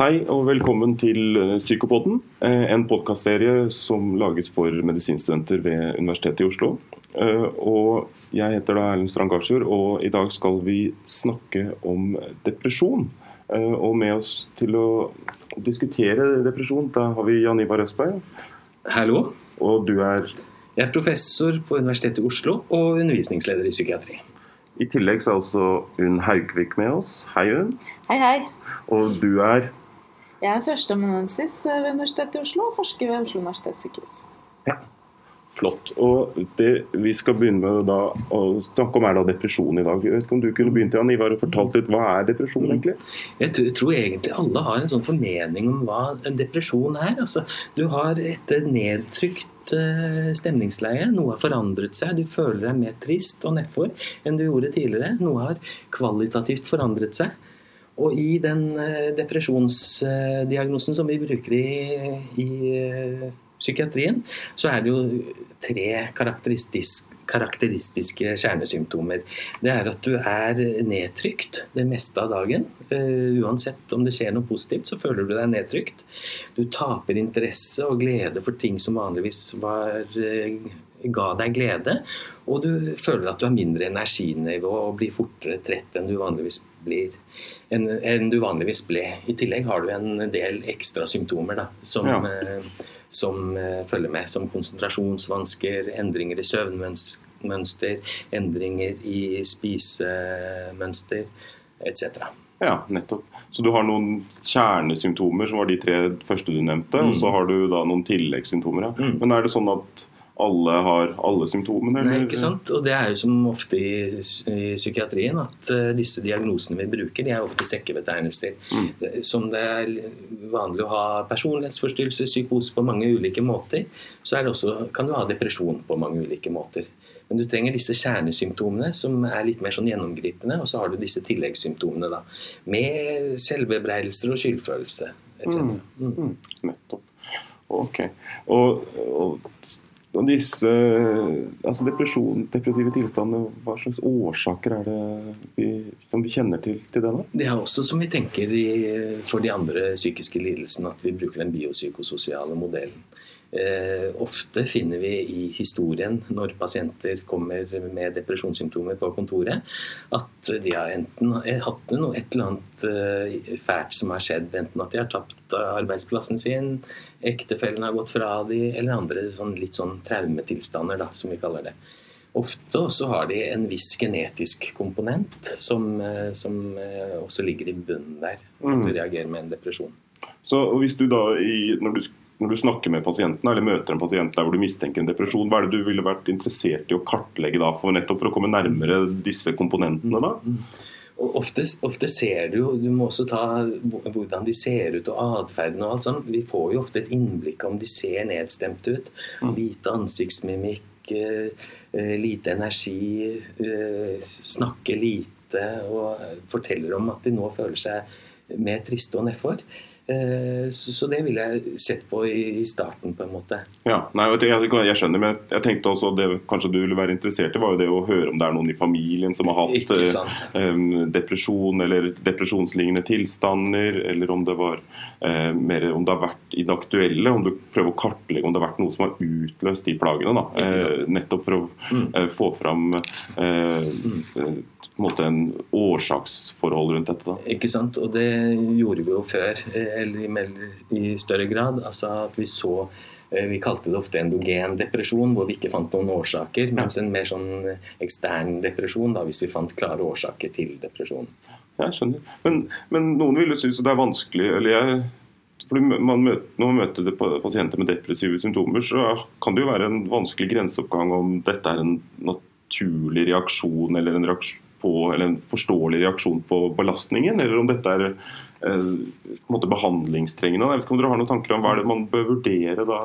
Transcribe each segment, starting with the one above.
Hei og velkommen til Psykopoden, Psykopodden, eh, en podkastserie som lages for medisinstudenter ved Universitetet i Oslo. Eh, og Jeg heter da Erlend Strand Garsjord, og i dag skal vi snakke om depresjon. Og med oss til å diskutere depresjon, da har vi Jan Ivar Østberg. Hallo. Og du er Jeg er professor på Universitetet i Oslo og undervisningsleder i psykiatri. I tillegg så er også Unn Haugvik med oss. Hei, Unn. Hei, hei. Og du er Jeg er førsteamanuensis ved Universitetet i Oslo og forsker ved Oslo universitetssykehus. Ja, flott. Og det vi skal begynne med da, å snakke om, er da depresjon i dag. Jeg vet ikke om du kunne begynt Jan Ivar, og fortalt litt hva er depresjon Mm. egentlig? Jeg tror, jeg tror egentlig alle har en sånn formening om hva en depresjon er. Altså, du har et nedtrykt eh, stemningsleie. Noe har forandret seg. Du føler deg mer trist og nedfor enn du gjorde tidligere. Noe har kvalitativt forandret seg. Og i den eh, depresjonsdiagnosen som vi bruker i, i eh, psykiatrien, så er det jo tre karakteristisk, karakteristiske kjernesymptomer. Det er at du er nedtrykt det meste av dagen. Uh, uansett om det skjer noe positivt, så føler du deg nedtrykt. Du taper interesse og glede for ting som vanligvis var, ga deg glede. Og du føler at du har mindre energinivå og blir fortere trett enn du vanligvis blir. Enn, en du vanligvis ble. I tillegg har du en del ekstra symptomer da, som, Ja. eh, som eh, følger med, som konsentrasjonsvansker, endringer i søvnmønster, endringer i spisemønster etc. Ja, nettopp. Så du har noen kjernesymptomer, som var de tre første du nevnte, og så har du da noen tilleggssymptomer. Ja. Mm. Men er det sånn at alle har alle symptomene? Nei, ikke sant? Og det er jo som ofte i, i psykiatrien at uh, disse diagnosene vi bruker, de er ofte sekkebetegnelser. Mm. Som det er vanlig å ha personlighetsforstyrrelse, psykose på mange ulike måter, så det også, kan du ha depresjon på mange ulike måter. Men du trenger disse kjernesymptomene som er litt mer sånn gjennomgripende, og så har du disse tilleggssymptomene da, med selvbebreidelser og skyldfølelse etc. Mm. Mm. Mm, nettopp. Ok. Og, og, og disse altså depressive tilstander, hva slags årsaker er det vi, som vi kjenner til til det? da? Det er også som vi tenker i, for de andre psykiske lidelsene, at vi bruker den biopsykososiale modellen. Eh, ofte finner vi i historien, når pasienter kommer med depresjonssymptomer på kontoret, at de har enten hatt noe, et eller annet eh, fælt som har skjedd. Enten at de har tapt arbeidsplassen sin, ektefellen har gått fra de, eller andre sånn, litt sånn traumetilstander, da, som vi kaller det. Ofte også har de en viss genetisk komponent som, eh, som eh, også ligger i bunnen der. At Mm. du reagerer med en depresjon. Så hvis du da, i, når, du, når du snakker med pasienten, eller møter en pasient der hvor du mistenker en depresjon, hva er det du ville vært interessert i å kartlegge da, for nettopp for å komme nærmere disse komponentene? da? Og ofte, ofte ser du jo Du må også ta hvordan de ser ut og atferden og alt sånt. Vi får jo ofte et innblikk om de ser nedstemt ut. Mm. Lite ansiktsmimikk, eh, eh, lite energi, eh, snakker lite og forteller om at de nå føler seg mer triste og nedfor. Eh, Så, så det ville jeg sett på i, starten, på en måte. Ja, nei, jeg, skjønner, men jeg tenkte også det kanskje du ville være interessert i, var jo det å høre om det er noen i familien som har hatt eh, eh, depresjon eller depresjonslignende tilstander, eller om det var eh, mer om det har vært i det aktuelle, om du prøver å kartlegge om det har vært noe som har utløst de plagene. da, eh. Nettopp for å Mm. eh, få fram eh, eh, på en måte en årsaksforhold rundt dette. da. Ikke sant? Og det gjorde vi jo før, eh, eller i, større grad. Altså at vi så eh, Vi kalte det ofte endogen depresjon, hvor vi ikke fant noen årsaker. Mens en mer sånn ekstern depresjon, da, hvis vi fant klare årsaker til depresjon. Jeg skjønner. Men, men noen vil jo synes det er vanskelig eller jeg, fordi man møter, Når man møter pasienter med depressive symptomer, så kan det jo være en vanskelig grenseoppgang om dette er en naturlig reaksjon eller en, reaksjon på, eller en forståelig reaksjon på belastningen, eller om dette er eh, behandlingstrengende. Jeg vet ikke om dere har noen tanker om hva er det man bør vurdere da?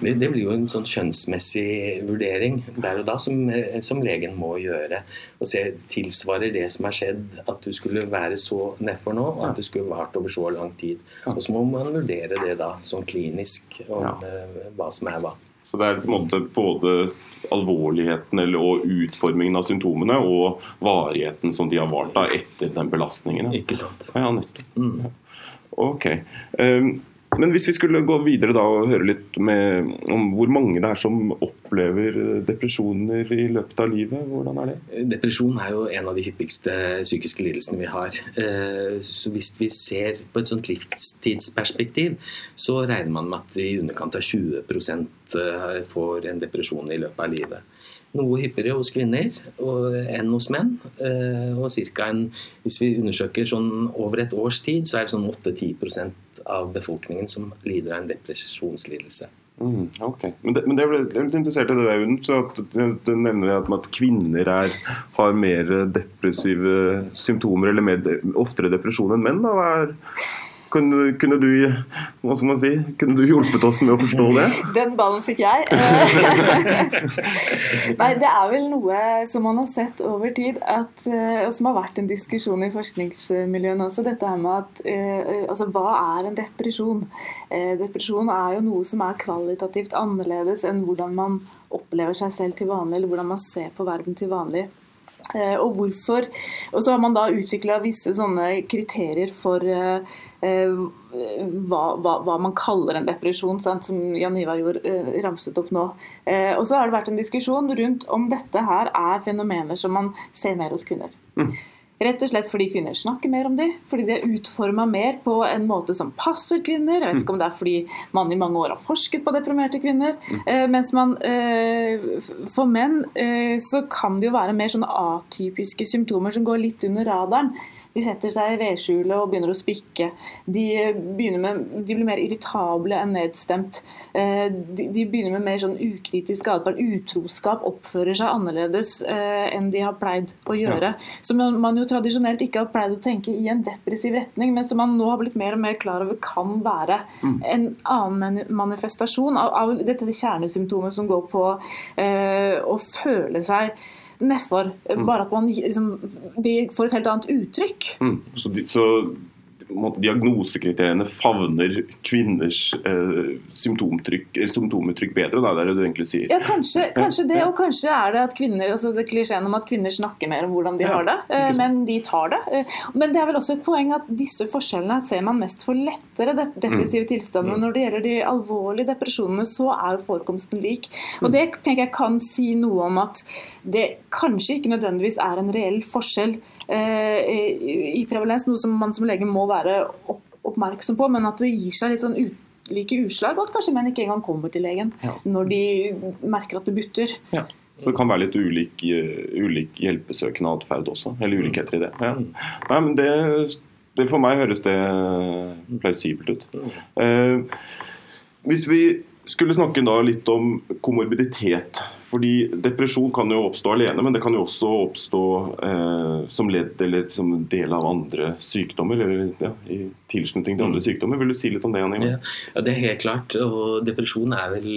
Det, det blir jo en sånn skjønnsmessig vurdering der og da som, eh, som legen må gjøre. Og se tilsvarer det som har skjedd at du skulle være så nedfor nå, og at det skulle vart over så lang tid. Og så må man vurdere det da sånn klinisk om Ja. eh, hva som er hva. Så det er på en måte både alvorligheten eller, og utformingen av symptomene og varigheten som de har vart da etter den belastningen. Ikke sant? Ja, nettopp. Mm. Ok. Um, men hvis vi skulle gå videre da og høre litt med, om hvor mange det er som opplever depresjoner i løpet av livet, hvordan er det? Depresjon er jo en av de hyppigste psykiske lidelsene vi har. Eh, så hvis vi ser på et sånt livstidsperspektiv, så regner man med at i underkant av 20 eh, får en depresjon i løpet av livet. Noe hyppigere hos kvinner enn hos menn. Eh, og en, hvis vi undersøker sånn over et års tid, så er det sånn 8-10 av befolkningen som lider av en depresjonslidelse. Mm, ok, Men det, men det er litt interessert i det der, Unn. så at Du nevner at, at kvinner er, har mer depressive symptomer, eller mer, oftere depresjon enn menn. Da. Hva er kunne, kunne, du, hva skal man si, kunne du hjulpet oss med å forstå det? Den ballen fikk jeg. Nei, det er vel noe som man har sett over tid, at, eh, og som har vært en diskusjon i forskningsmiljøene også. Dette her med at eh, altså, Hva er en depresjon? Eh, depresjon er jo noe som er kvalitativt annerledes enn hvordan man opplever seg selv til vanlig, eller hvordan man ser på verden til vanlig. Eh, og hvorfor Og så har man da utvikla visse sånne kriterier for eh, eh, hva, hva, hva, man kaller en depresjon, sant? som Jan Ivar gjorde ramset opp nå. og så har det vært en diskusjon rundt om dette her er fenomener som man ser mer hos kvinner. Mm. Rett og slett fordi kvinner snakker mer om dem, fordi de er utforma mer på en måte som passer kvinner. Jeg vet ikke om det er fordi man i mange år har forsket på deprimerte kvinner. Eh, mens man eh, For menn eh, så kan det jo være mer sånne atypiske symptomer som går litt under radaren. De setter seg i vedskjulet og begynner å spikke. De, med, de, blir mer irritable enn nedstemt. Eh, de, de begynner med mer sånn ukritisk atferd. Utroskap oppfører seg annerledes eh, enn de har pleid å gjøre. Ja. Som man jo tradisjonelt ikke har pleid å tenke i en depressiv retning, men som man nå har blitt mer og mer klar over kan være mm. en annen manifestasjon av, av dette kjernesymptomet som går på eh, å føle seg nedfor. Mm. Bare at man liksom, de får et helt annet uttrykk. Mm. Så, de, så diagnosekriteriene favner kvinners eh, symptomuttrykk bedre? Da, det er det du egentlig sier. Ja, kanskje, kanskje det. Og kanskje er det at kvinner, altså det klisjeen om at kvinner snakker mer om hvordan de ja, har det. Eh, men de tar det. Eh, men det er vel også et poeng at disse forskjellene ser man mest for lettere depressive mm. tilstander. Mm. Når det gjelder de alvorlige depresjonene, så er jo forekomsten lik. Og mm. det tenker jeg kan si noe om at det kanskje ikke nødvendigvis er en reell forskjell i prevalens, noe som man som lege må være oppmerksom på, men at det gir seg litt sånn like utslag, og at kanskje menn ikke engang kommer til legen ja. når de merker at det butter. Ja. Så det kan være litt ulik, ulik hjelpesøkende atferd også, eller mm. ulikheter i det. Ja. Mm. Nei, men det, det, For meg høres det plausibelt ut. Eh, hvis vi skulle snakke da litt om komorbiditet. Fordi Depresjon kan jo oppstå alene, men det kan jo også oppstå eh, som ledd eller som del av andre sykdommer. eller ja, i tilslutning til andre mm. sykdommer. Vil du si litt om det, Jan Ja, ja, Det er helt klart. og Depresjon er vel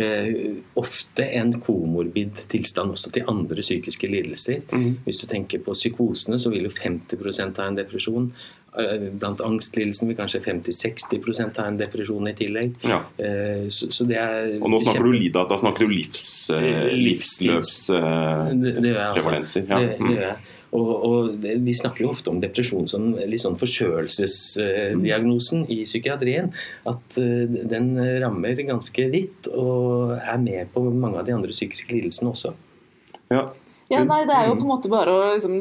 eh, ofte en komorbid tilstand også til andre psykiske lidelser. Mm. Hvis du tenker på psykosene, så vil jo 50% ha en depresjon. Eh, blant angstlidelsen vil kanskje 50-60% ha en depresjon i tillegg. Ja. Eh, så, så det er Og nå snakker du Lida, da snakker du livs, livsløs livsløpsprevalenser. Uh, ja. Det, det gjør jeg. Og, og, Vi snakker jo ofte om depresjon som litt sånn forkjølelsesdiagnosen mm. i psykiatrien. At den rammer ganske vidt og er med på mange av de andre psykiske lidelsene også. Ja, ja, nei, det er jo på en måte bare å liksom,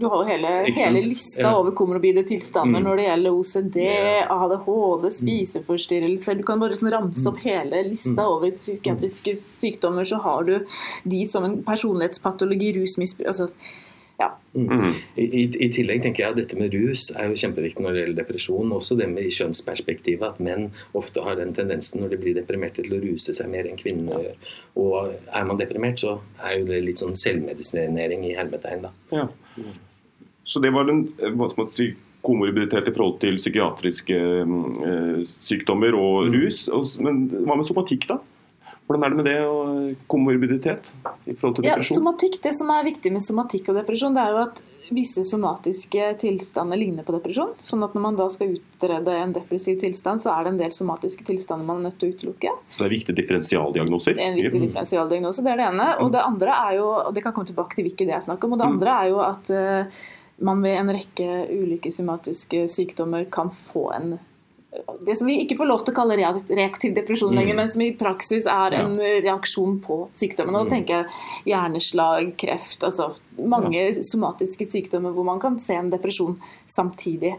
Du har jo hele, hele lista ja. over komorbide tilstander mm. når det gjelder OCD, ADHD, mm. spiseforstyrrelser. Du kan bare liksom ramse opp mm. hele lista mm. over psykiatriske sykdommer. Så har du de som en personlighetspatologi, rusmisbruk altså, ja. Mm. I, I, tillegg tenker jeg at dette med rus er jo kjempeviktig når det gjelder depresjon. Også det med i kjønnsperspektivet at menn ofte har den tendensen når de blir deprimerte til å ruse seg mer enn kvinnene gjør. Og er man deprimert, så er jo det litt sånn selvmedisinering i hermetegn, da. Ja. Så det var den hva skal man si, komorbiditet i forhold til psykiatriske øh, sykdommer og mm. rus. Men hva med somatikk, da? Hvordan er det med det og komorbiditet i forhold til depresjon? Ja, somatikk, Det som er viktig med somatikk og depresjon, det er jo at visse somatiske tilstander ligner på depresjon. Sånn at når man da skal utrede en depressiv tilstand, så er det en del somatiske tilstander man er nødt til å utelukke. Så det er viktige differensialdiagnoser? Det er en viktig differensialdiagnose, det er det ene. Og det andre er jo, og det kan komme tilbake til hvilke det er snakk om, og det mm. andre er jo at man ved en rekke ulike somatiske sykdommer kan få en det som vi ikke får lov til å kalle reaktiv depresjon lenger, mm. men som i praksis er en reaksjon på sykdommen. Og mm. tenker hjerneslag, kreft, altså mange ja. somatiske sykdommer hvor man kan se en depresjon samtidig.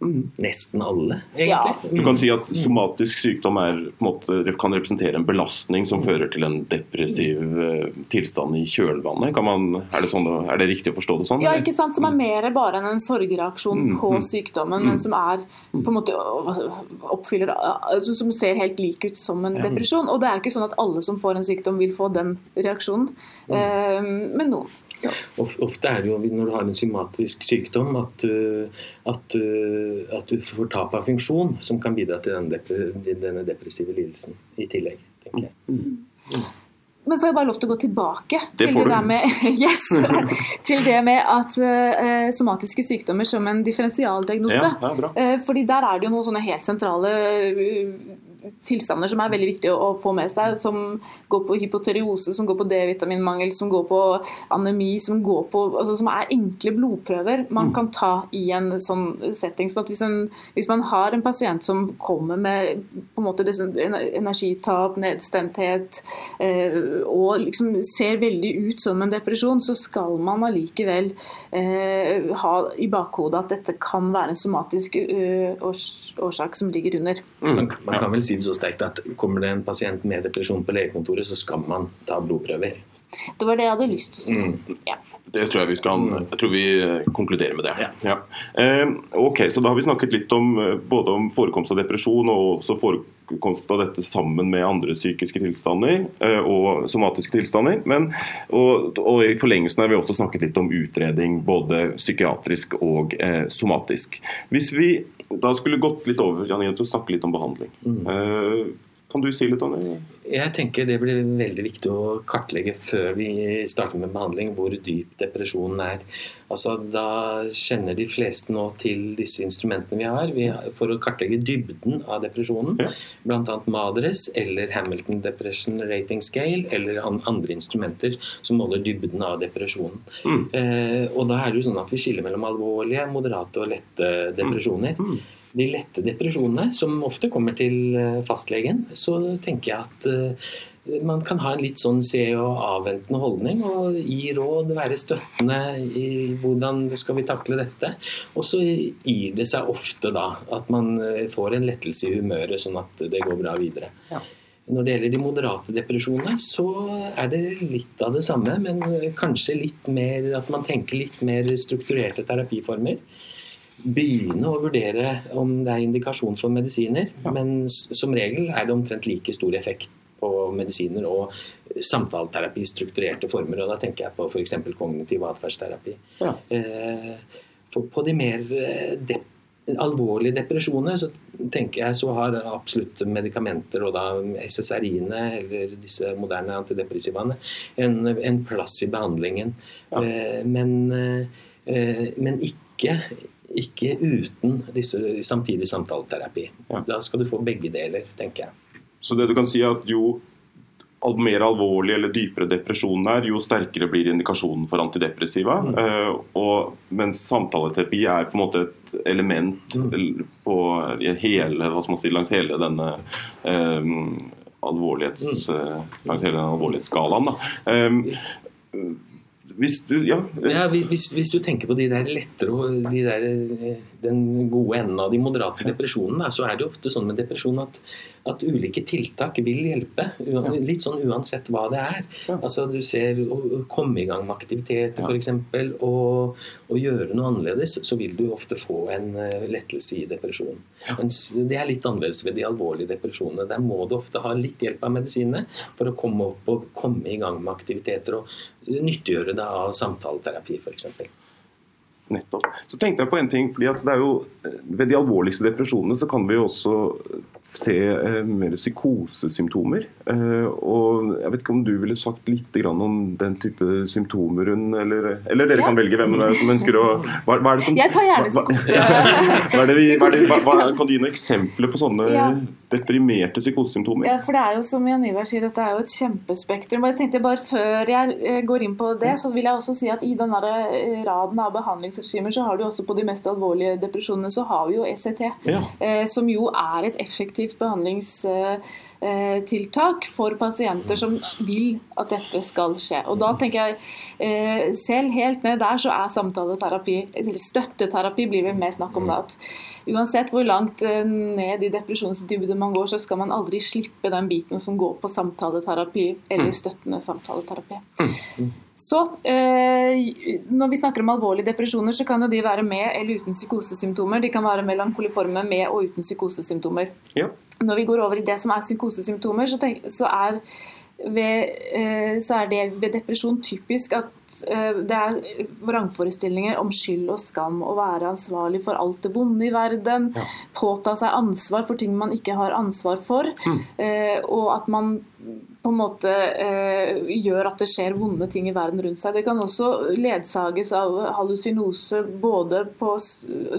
Mm. Nesten alle, egentlig. Ja. Du kan si at somatisk sykdom er, måte, kan representere en belastning som fører til en depressiv uh, tilstand i kjølvannet. Man, er, det sånn, er, det riktig å forstå det sånn? Ja, ikke sant? som er mm. mer bare enn en sorgreaksjon mm. på sykdommen, men som er på en måte oppfyller altså, Som ser helt lik ut som en depresjon. Og det er ikke sånn at alle som får en sykdom, vil få den reaksjonen, uh, men noen. Ja. Ofte er det jo når du har en somatisk sykdom at du, at du, at du får tap av funksjon som kan bidra til denne, depre, denne depressive lidelsen i tillegg. tenker jeg. Mm. Mm. Men får jeg bare lov til å gå tilbake det til, det med, yes, til, det med, at uh, somatiske sykdommer som en differensialdiagnose. Ja, uh, fordi der er det jo noen sånne helt sentrale uh, tilstander som er veldig viktige å få med seg, som går på hypoteriose, som går på D-vitaminmangel, som går på anemi, som, går på, altså som er enkle blodprøver man mm. kan ta i en sånn setting. Så hvis, en, hvis, man har en pasient som kommer med på en måte energitap, nedstemthet eh, og liksom ser veldig ut som en depresjon, så skal man allikevel eh, ha i bakhodet at dette kan være en somatisk uh, års, årsak som ligger under. Mm. Man kan vel si det så sterkt at kommer det en pasient med depresjon på legekontoret, så skal man ta blodprøver. Det var det jeg hadde lyst til å si. Mm. Ja. Det tror jeg vi skal jeg tror vi eh, konkluderer med det. Ja. Ja. Eh, ok, så Da har vi snakket litt om eh, både om forekomst av depresjon og også forekomst av dette sammen med andre psykiske tilstander eh, og somatiske tilstander. Men, og, og, I forlengelsen har vi også snakket litt om utredning, både psykiatrisk og eh, somatisk. Hvis vi da skulle gått litt over Janine, til å snakke litt om behandling. Mm. Eh, kan du si litt om det? Jeg tenker Det blir veldig viktig å kartlegge før vi starter med behandling, hvor dyp depresjonen er. Altså, da kjenner de fleste nå til disse instrumentene vi har, vi har for å kartlegge dybden av depresjonen. Ja. Bl.a. Madres eller Hamilton Depression Rating Scale eller andre instrumenter som måler dybden av depresjonen. Mm. Eh, og da er det jo sånn at vi skiller mellom alvorlige, moderate og lette depresjoner. Mm. Mm de lette depresjonene, som ofte kommer til eh, fastlegen, så tenker jeg at eh, man kan ha en litt sånn se og avventende holdning og gi råd, være støttende i hvordan skal vi takle dette. Og så gir det seg ofte da at man eh, får en lettelse i humøret, sånn at det går bra videre. Ja. Når det gjelder de moderate depresjonene, så er det litt av det samme, men kanskje litt mer at man tenker litt mer strukturerte terapiformer begynne å vurdere om det er indikasjon for medisiner. Ja. Men som regel er det omtrent like stor effekt på medisiner og samtaleterapi, strukturerte former. og Da tenker jeg på f.eks. kognitiv atferdsterapi. Ja. Eh, på de mer eh, alvorlige depresjoner så tenker jeg så har absolutt medikamenter, og da SSRI-ene eller disse moderne antidepressivaene, en, en plass i behandlingen. Ja. Eh, men, men ikke ikke uten disse samtidig samtaleterapi. Ja. Da skal du få begge deler, tenker jeg. Så det du kan si er at jo mer alvorlig eller dypere depresjonen er, jo sterkere blir indikasjonen for antidepressiva. Mm. Uh, og mens samtaleterapi er på en måte et element mm. på hele, si, langs hele denne um, alvorlighets, mm. uh, langs hele denne alvorlighetsskalaen. Da. Um, hvis du, ja. ja hvis, hvis, du tenker på de der lettere og de der, eh, den gode enden av de moderate depresjonene, så er det ofte sånn med depresjon at, at ulike tiltak vil hjelpe. Litt sånn uansett hva det er. Altså Du ser å komme i gang med aktiviteter f.eks. Og, og gjøre noe annerledes, så vil du ofte få en eh, lettelse i depresjonen. Mens det er litt annerledes ved de alvorlige depresjonene. Der må du ofte ha litt hjelp av medisinene for å komme opp og komme i gang med aktiviteter. og nyttiggjøre det av samtaleterapi f.eks. Nettopp. Så tenkte jeg på en ting, fordi at det er jo Ved de alvorligste depresjonene så kan vi jo også se eh, mer psykosesymptomer. Eh, og Jeg vet ikke om du ville sagt litt om den type symptomer hun Eller, eller dere ja. kan velge hvem som ønsker å hva, hva er det som, Jeg tar gjerne psykose. Kan du gi noen eksempler på sånne ja. deprimerte psykosesymptomer? Ja, for det er jo som Jan Ivar sier, dette er jo et kjempespektrum. Og jeg tenkte bare Før jeg eh, går inn på det, så vil jeg også si at i den eh, raden av behandlingsregimer, så har du også på de mest alvorlige depresjonene, så har vi jo ECT. Ja. Eh, som jo er et effektivt behandlings tiltak for pasienter som vil at dette skal skje. Og da tenker jeg Selv helt ned der så er samtaleterapi, eller støtteterapi blir vi mer snakk om det. at uansett hvor langt eh, ned i depresjonsdybde man går, så skal man aldri slippe den biten som går på samtaleterapi eller mm. støttende samtaleterapi. Mm. Så eh, Når vi snakker om alvorlige depresjoner, så kan jo de være med eller uten psykosesymptomer. De kan være melankoliforme med og uten psykosesymptomer. Ja. Når vi går over i det som er psykosesymptomer, så, tenk, så, er ved, eh, så er det ved depresjon typisk at Eh, det er vrangforestillinger om skyld og skam. Å være ansvarlig for alt det vonde i verden. Ja. Påta seg ansvar for ting man ikke har ansvar for. Mm. Og at man på en måte eh, gjør at det skjer vonde ting i verden rundt seg. Det kan også ledsages av hallusinose både på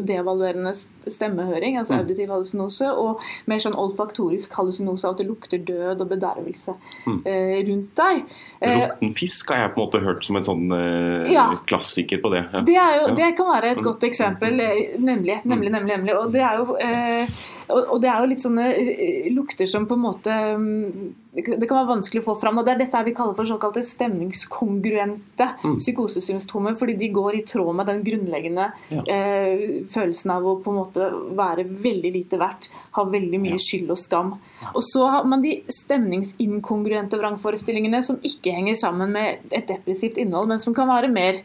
devaluerende stemmehøring, altså mm. auditiv hallusinose, og mer sånn olfaktorisk hallusinose at det lukter død og bedervelse mm. eh, rundt deg. Råtten fisk har jeg på en måte hørt som en sånn eh, ja. klassiker på det. Ja. Det, jo, det, kan være et godt eksempel. Eh, nemlig, nemlig, nemlig. nemlig. Og, det jo, eh, og, det er jo litt sånne eh, lukter som på en måte mm, det kan være vanskelig å få fram. og Det er dette vi kaller for såkalte stemningskongruente mm. psykosesymptomer. Fordi de går i tråd med den grunnleggende ja. eh, følelsen av å på en måte være veldig lite verdt. Ha veldig mye ja. skyld og skam. Ja. Og så har man de stemningsinkongruente vrangforestillingene som ikke henger sammen med et depressivt innhold, men som kan være mer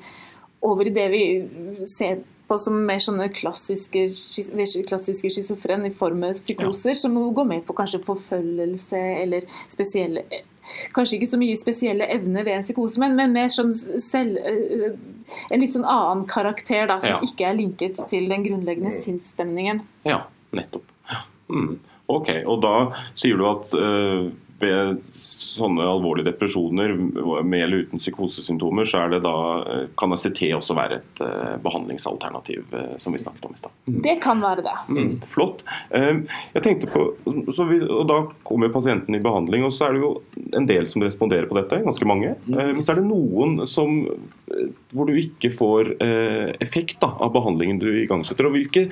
over i det vi ser på som mer sånne klassiske, klassiske av psykoser, ja. som går med på kanskje forfølgelse eller spesielle Kanskje ikke så mye spesielle evner ved en psykose, men, men mer sånn selv, eh, en litt sånn annen karakter da, som ja. ikke er linket til den grunnleggende mm. sinnsstemningen. Ja, nettopp. Mm. Ok, og da sier du at uh ved sånne alvorlige depresjoner med eller uten psykosesymptomer, så er det da, kan ACT også være et uh, behandlingsalternativ, uh, som vi snakket om i stad. Mm. Det kan være det. Mm, flott. Uh, jeg tenkte på, vi, og Da kommer pasienten i behandling, og så er det jo en del som responderer på dette, ganske mange. Mm. Men så er det noen som, hvor du ikke får effekt da, av behandlingen du igangsetter. og Hvilke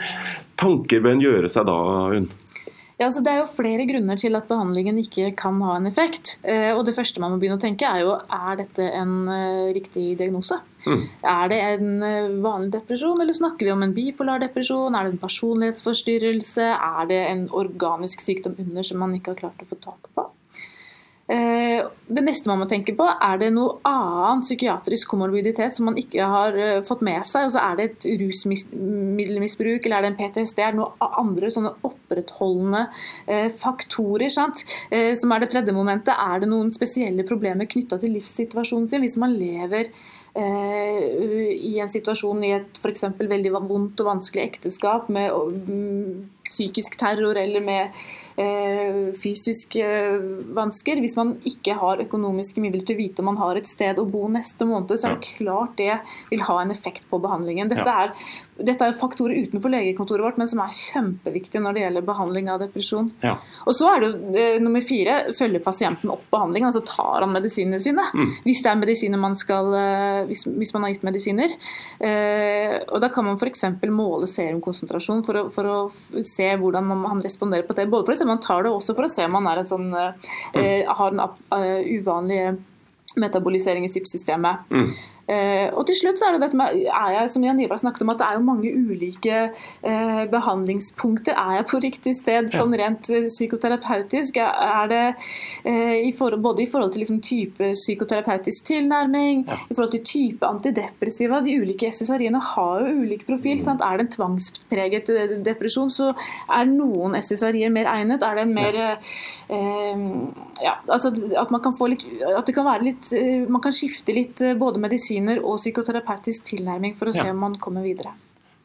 tanker bør en gjøre seg da, Unn? Ja, altså Det er jo flere grunner til at behandlingen ikke kan ha en effekt. Eh, og Det første man må begynne å tenke er jo er dette en eh, riktig diagnose. Mm. Er det en eh, vanlig depresjon, eller snakker vi om en bipolar depresjon? Er det en personlighetsforstyrrelse? Er det en organisk sykdom under som man ikke har klart å få tak på? Eh, det neste man må tenke på, er det noe annen psykiatrisk komorbiditet som man ikke har eh, fått med seg? Altså Er det et rusmiddelmisbruk eller er det en PTSD? Er det noen andre sånne opprettholdende eh, faktorer? Sant? Som er det tredje momentet. Er det noen spesielle problemer knytta til livssituasjonen sin? Hvis man lever i en situasjon i et f.eks. veldig vondt og vanskelig ekteskap med mm, psykisk terror eller med eh, fysiske vansker. Hvis man ikke har økonomiske midler til å vite om man har et sted å bo neste måned, så er det klart det vil ha en effekt på behandlingen. Dette er, dette er faktorer utenfor legekontoret vårt, men som er kjempeviktige når det gjelder behandling av depresjon. Ja. Og så er det jo nummer fire følger pasienten opp behandlingen, altså tar han medisinene sine. Mm. Hvis det er medisiner man skal eh, hvis, hvis, man har gitt medisiner. Eh, og da kan man f.eks. måle serumkonsentrasjon for å, for å se hvordan han responderer på det. Både for å se om han tar det, og også for å se om han er en sånn, eh, har en uh, uvanlig metabolisering i sypsystemet. Mm. Eh, og til slutt så er det dette med, er jeg, som Jan Ivar snakket om, at det er jo mange ulike eh, behandlingspunkter. Er jeg på riktig sted sånn rent eh, psykoterapeutisk? Er det eh, i for, både i forhold til liksom, type psykoterapeutisk tilnærming, ja. i forhold til type antidepressiva De ulike SSRI-ene har jo ulik profil. Mm. Sant? Er det en tvangspreget eh, depresjon, så er noen SSRI-er mer egnet. Er det en mer ja. Eh, ja, altså at man kan få litt at det kan være litt Man kan skifte litt både medisin medisiner og psykoterapeutisk tilnærming for å se om man kommer videre.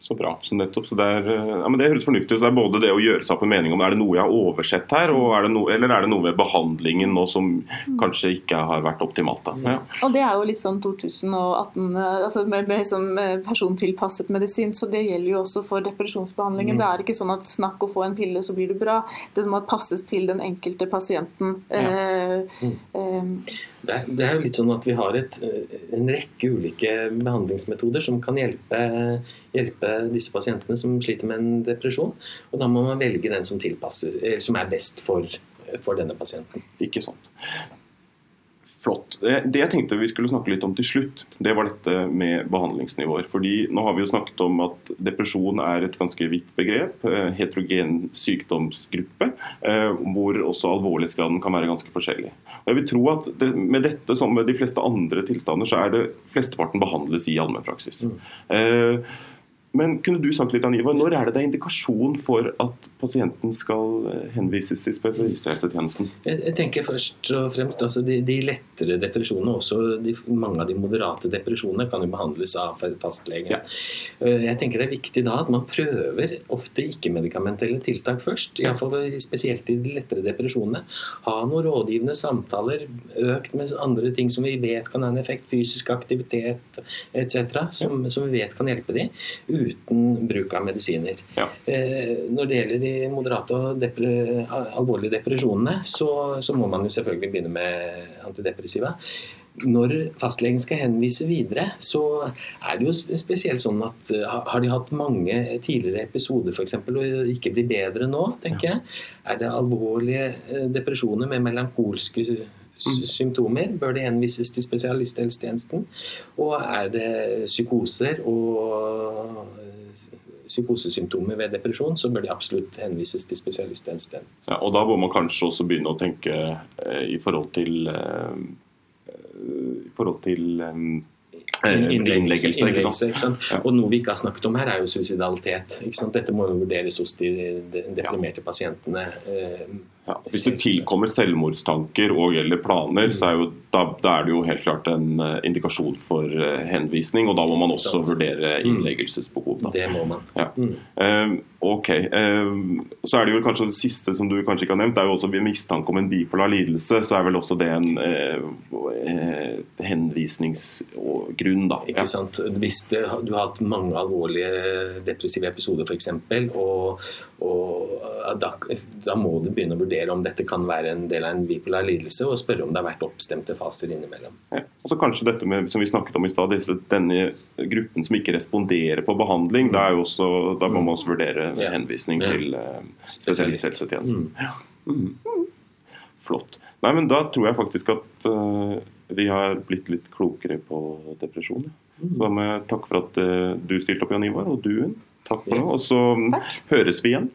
Så bra. Så nettopp, så det, er, eh, ja, men det høres fornuftig ut. Så det er både det å gjøre seg opp en mening om er det noe jeg har oversett her, er no, eller er det noe ved behandlingen nå som kanskje ikke har vært optimalt. da. Ja. Og Det er jo litt sånn 2018 eh, altså med, med, sånn, persontilpasset medisin, så det gjelder jo også for depresjonsbehandlingen. Mm. Det er ikke sånn at snakk å få en pille, så blir du bra. Det må passes til den enkelte pasienten. Ja. Eh, mm. eh, det er, det er, jo litt sånn at Vi har et, en rekke ulike behandlingsmetoder som kan hjelpe, hjelpe, disse pasientene som sliter med en depresjon. og Da må man velge den som, som er best for, for denne pasienten. Ikke sant. Flott. Det jeg tenkte vi skulle snakke litt om til slutt, det var dette med behandlingsnivåer. Fordi Nå har vi jo snakket om at depresjon er et ganske vidt begrep. Eh, heterogen sykdomsgruppe. Eh, hvor også alvorlighetsgraden kan være ganske forskjellig. Og jeg vil tro at Med dette som med de fleste andre tilstander, så er det flesteparten behandles i allmennpraksis. Mm. Men kunne du sagt litt, Aniva, når er det det er indikasjon for at pasienten skal eh, henvises til spesialisthelsetjenesten? Jeg, jeg tenker først og fremst altså de, de lettere depresjonene, også de, mange av de moderate depresjonene, kan jo behandles av fastlegen. Ja. Eh, jeg tenker det er viktig da at man prøver ofte ikke-medikamentelle tiltak først. I fall spesielt i de lettere depresjonene. Ha noen rådgivende samtaler, økt med andre ting som vi vet kan ha en effekt, fysisk aktivitet etc., som, som vi vet kan hjelpe dem uten bruk av medisiner. Ja. Eh, når det gjelder de moderate og depre, alvorlige depresjonene, så, så, må man jo selvfølgelig begynne med antidepressiva. Når fastlegen skal henvise videre, så er det jo spesielt sånn at eh, har de hatt mange tidligere episoder f.eks. og ikke blir bedre nå, tenker jeg. Er det alvorlige eh, depresjoner med melankolske. Symptomer, bør det henvises til spesialisthelsetjenesten. Og er det psykoser og psykosesymptomer ved depresjon, så bør de absolutt henvises til spesialisthelsetjenesten. Ja, og da må man kanskje også begynne å tenke eh, i forhold til eh, i forhold til um, innleggelse. innleggelse ikke sant? Og Noe vi ikke har snakket om her, er jo suicidalitet. Dette må jo vurderes hos de deprimerte pasientene. Ja, hvis det tilkommer selvmordstanker og gjelder planer, så er jo, da, da, er det jo helt klart en uh, indikasjon for uh, henvisning. Og da må man også vurdere mm. innleggelsesbehov. Da. Det må man. Ja. Mm. Ok. så er det jo kanskje det siste som du kanskje ikke har nevnt, det er jo også ved mistanke om en bipolar lidelse. Så er vel også det en henvisningsgrunn, da. Ikke sant. Hvis du har hatt mange alvorlige depressive episoder f.eks., og, og da, da må du begynne å vurdere om dette kan være en del av en bipolar lidelse, og spørre om det har vært oppstemte faser innimellom. Ja. Og så kanskje dette med, som vi snakket om i stad, denne gruppen som ikke responderer på behandling. Mm. Også, da må man også vurdere ja. henvisning ja. til uh, spesialisthelsetjenesten. Mm. Mm. Flott. Nei, men Da tror jeg faktisk at uh, vi har blitt litt klokere på depresjon. Mm. Så da må jeg takke for at uh, du stilte opp, Jan Ivar, og du, takk for yes. det. Og så Takk. høres vi igjen.